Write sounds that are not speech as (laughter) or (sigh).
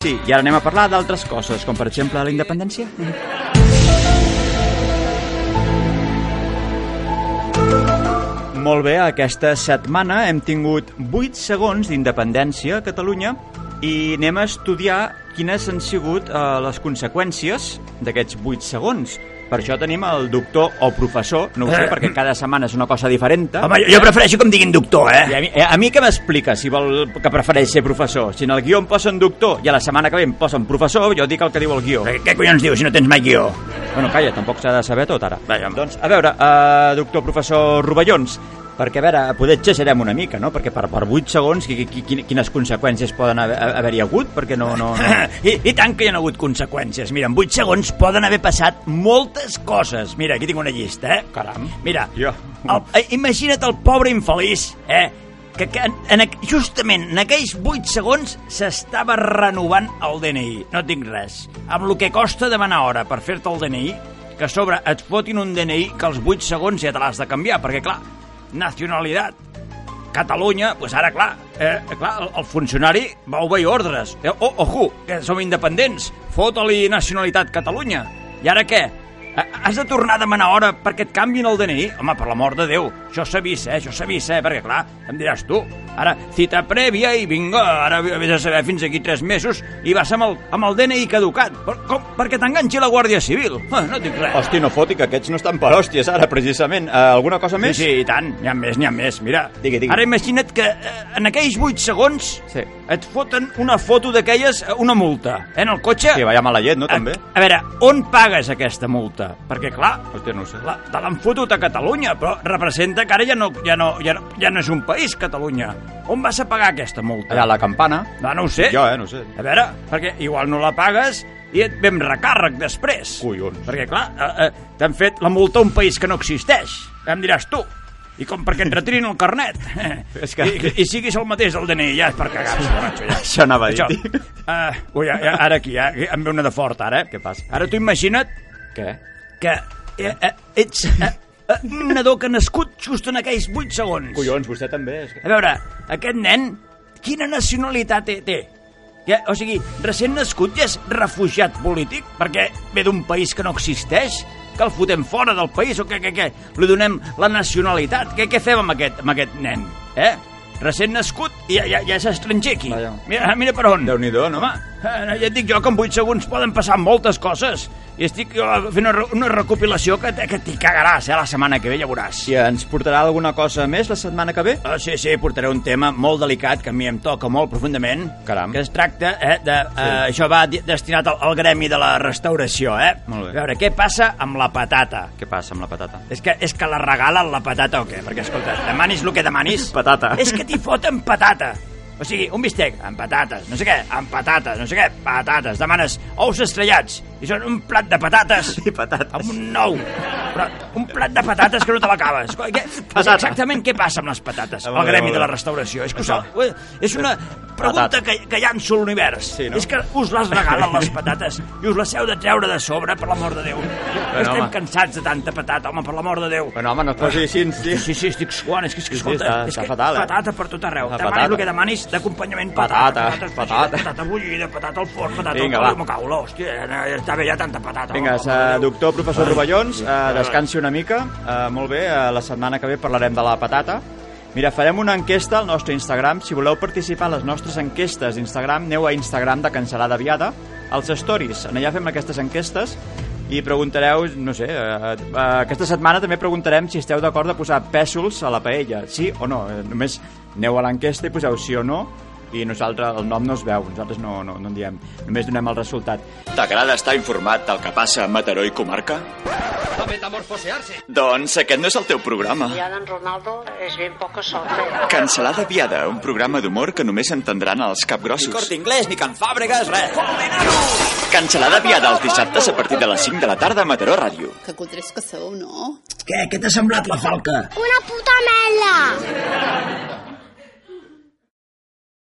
Sí, i ara anem a parlar d'altres coses, com per exemple la independència. Molt bé, aquesta setmana hem tingut 8 segons d'independència a Catalunya i anem a estudiar quines han sigut eh, les conseqüències d'aquests 8 segons. Per això tenim el doctor o professor, no ho sé, perquè cada setmana és una cosa diferent. Home, jo, jo prefereixo que em diguin doctor, I eh? a mi, eh, a mi què m'explica si vol que prefereix ser professor? Si en el guió em posen doctor i a la setmana que ve em posen professor, jo dic el que diu el guió. Què, què collons dius si no tens mai guió? Bueno, calla, tampoc s'ha de saber tot ara. Vaja, Doncs, a veure, uh, doctor professor Rovellons, perquè a veure, poder exagerem una mica, no? Perquè per, per 8 segons, qui, qui, qui, quines conseqüències poden haver- haver-hi hagut? Perquè no... no, no... (coughs) I, I tant que hi ha hagut conseqüències. Mira, en 8 segons poden haver passat moltes coses. Mira, aquí tinc una llista, eh? Caram. Mira, Jo. el, eh, imagina't el pobre infeliç, eh? Que, que en, en, justament en aquells 8 segons s'estava renovant el DNI. No tinc res. Amb el que costa demanar hora per fer-te el DNI, que a sobre et fotin un DNI que als 8 segons ja te l'has de canviar, perquè clar, nacionalitat, Catalunya, doncs ara, clar, eh, clar el, el funcionari va obeir ordres. Eh, oh, ojo, que som independents. Fota-li nacionalitat Catalunya. I ara què? Eh, Has de tornar a demanar hora perquè et canvin el DNI? Home, per l'amor de Déu, això s'avisa, eh, això s'avisa, eh, perquè, clar, em diràs tu, ara, cita prèvia i vinga, ara vés a saber fins aquí tres mesos i vas amb el, amb el DNI caducat. Per, com? Perquè t'enganxi la Guàrdia Civil. (laughs) No tinc res. Hosti, no foti, que aquests no estan per hòsties ara, precisament. Uh, alguna cosa més? Sí, sí, i tant, n'hi ha més, n'hi ha més. Mira, Digui, digui. ara imagina't que eh, en aquells 8 segons Sí. et foten una foto d'aquelles, una multa, eh, en el cotxe. Sí, vaya mala llet, no, també? A, a veure, on pagues aquesta multa? Perquè, clar, Hòstia, no sé. la, te l'han fotut a Catalunya, però representa que ara ja no, ja, no, ja, no, ja no és un país, Catalunya. On vas a pagar aquesta multa? Allà, a la campana. No, no ho sé. Jo, eh, no ho sé. A veure, perquè igual no la pagues i et ve amb recàrrec després. Collons. Perquè, clar, eh, eh, t'han fet la multa a un país que no existeix. Em diràs tu. I com perquè et retirin el carnet. (laughs) És que- I, I siguis el mateix del DNI, ja és per cagar-se, macho, ja. Això anava a dir. Això. Uh, ui, ja, ara aquí, ja, em ve una de fort, ara. eh? Què passa? Ara tu imagina't Què? Que eh, eh, ets eh, eh, un nadó que ha nascut just en aquells 8 segons. Collons, vostè també. És... A veure, aquest nen, quina nacionalitat té? té? Ja, o sigui, recent nascut ja és refugiat polític perquè ve d'un país que no existeix? Que el fotem fora del país o què, què, què? Li donem la nacionalitat? Què, què fem amb aquest, amb aquest nen? Eh? Recent nascut i ja, ja, ja és estranger aquí. Vaja. Mira, mira per on. Déu-n'hi-do, no? Home, eh, ja et dic jo que en 8 segons poden passar moltes coses. I estic jo fent una, una recopilació que, que t'hi cagaràs, eh, la setmana que ve, ja veuràs. Si ens portarà alguna cosa més la setmana que ve? Ah, sí, sí, portaré un tema molt delicat que a mi em toca molt profundament. Caram. Que es tracta eh, de... Eh, això va destinat al, al gremi de la restauració, eh? Molt bé. A veure, què passa amb la patata? Què passa amb la patata? És que, és que la regalen la patata o què? Perquè, escolta, demanis el que demanis... Patata. És que t'hi foten patata. O sigui, un bistec amb patates, no sé què, amb patates, no sé què, patates. Demanes ous estrellats i són un plat de patates (laughs) I patates. amb un nou. Però un plat de patates que no te l'acabes. Patata. Exactament què passa amb les patates al gremi de la restauració? És que us, és una pregunta que, que llanço a l'univers. Sí, no? És que us les regalen les patates i us les heu de treure de sobre, per l'amor de Déu. Estem home. cansats de tanta patata, home, per l'amor de Déu. Bueno, home, no et posi així, sí. Sí, sí, estic suant, és que, és que Sí, sí, escolta, està- és que fatal, eh? patata per tot arreu. Demanis patata. el que demanis d'acompanyament Patata, patata, patata, patata. patata bullida, patata al forn, patata Vinga, al forn, ja, ja està bé, ja tanta patata. Vinga, uh, doctor professor Rovellons, uh, descansi una mica. Uh, molt bé, uh, la setmana que ve parlarem de la patata. Mira, farem una enquesta al nostre Instagram. Si voleu participar a les nostres enquestes d'Instagram, aneu a Instagram de Cancel·lada Viada, als stories. En allà fem aquestes enquestes i preguntareu, no sé, uh, uh, aquesta setmana també preguntarem si esteu d'acord de posar pèsols a la paella, sí o no. Eh, només aneu a l'enquesta i poseu sí o no i nosaltres, el nom no es veu, nosaltres no, no, no en diem, només donem el resultat. T'agrada estar informat del que passa a Mataró i comarca? A metamorfosearse. Doncs aquest no és el teu programa. Ya don Ronaldo es bien poco sorte. Cancel·lada Viada, un programa d'humor que només entendran els capgrossos. Inglés, ni Can Fàbregas, res. Cancel·lada Viada els dissabtes a partir de les 5 de la tarda a Mataró Ràdio. Que cutres que sou, no? Què? Què t'ha semblat la falca? Una puta mela!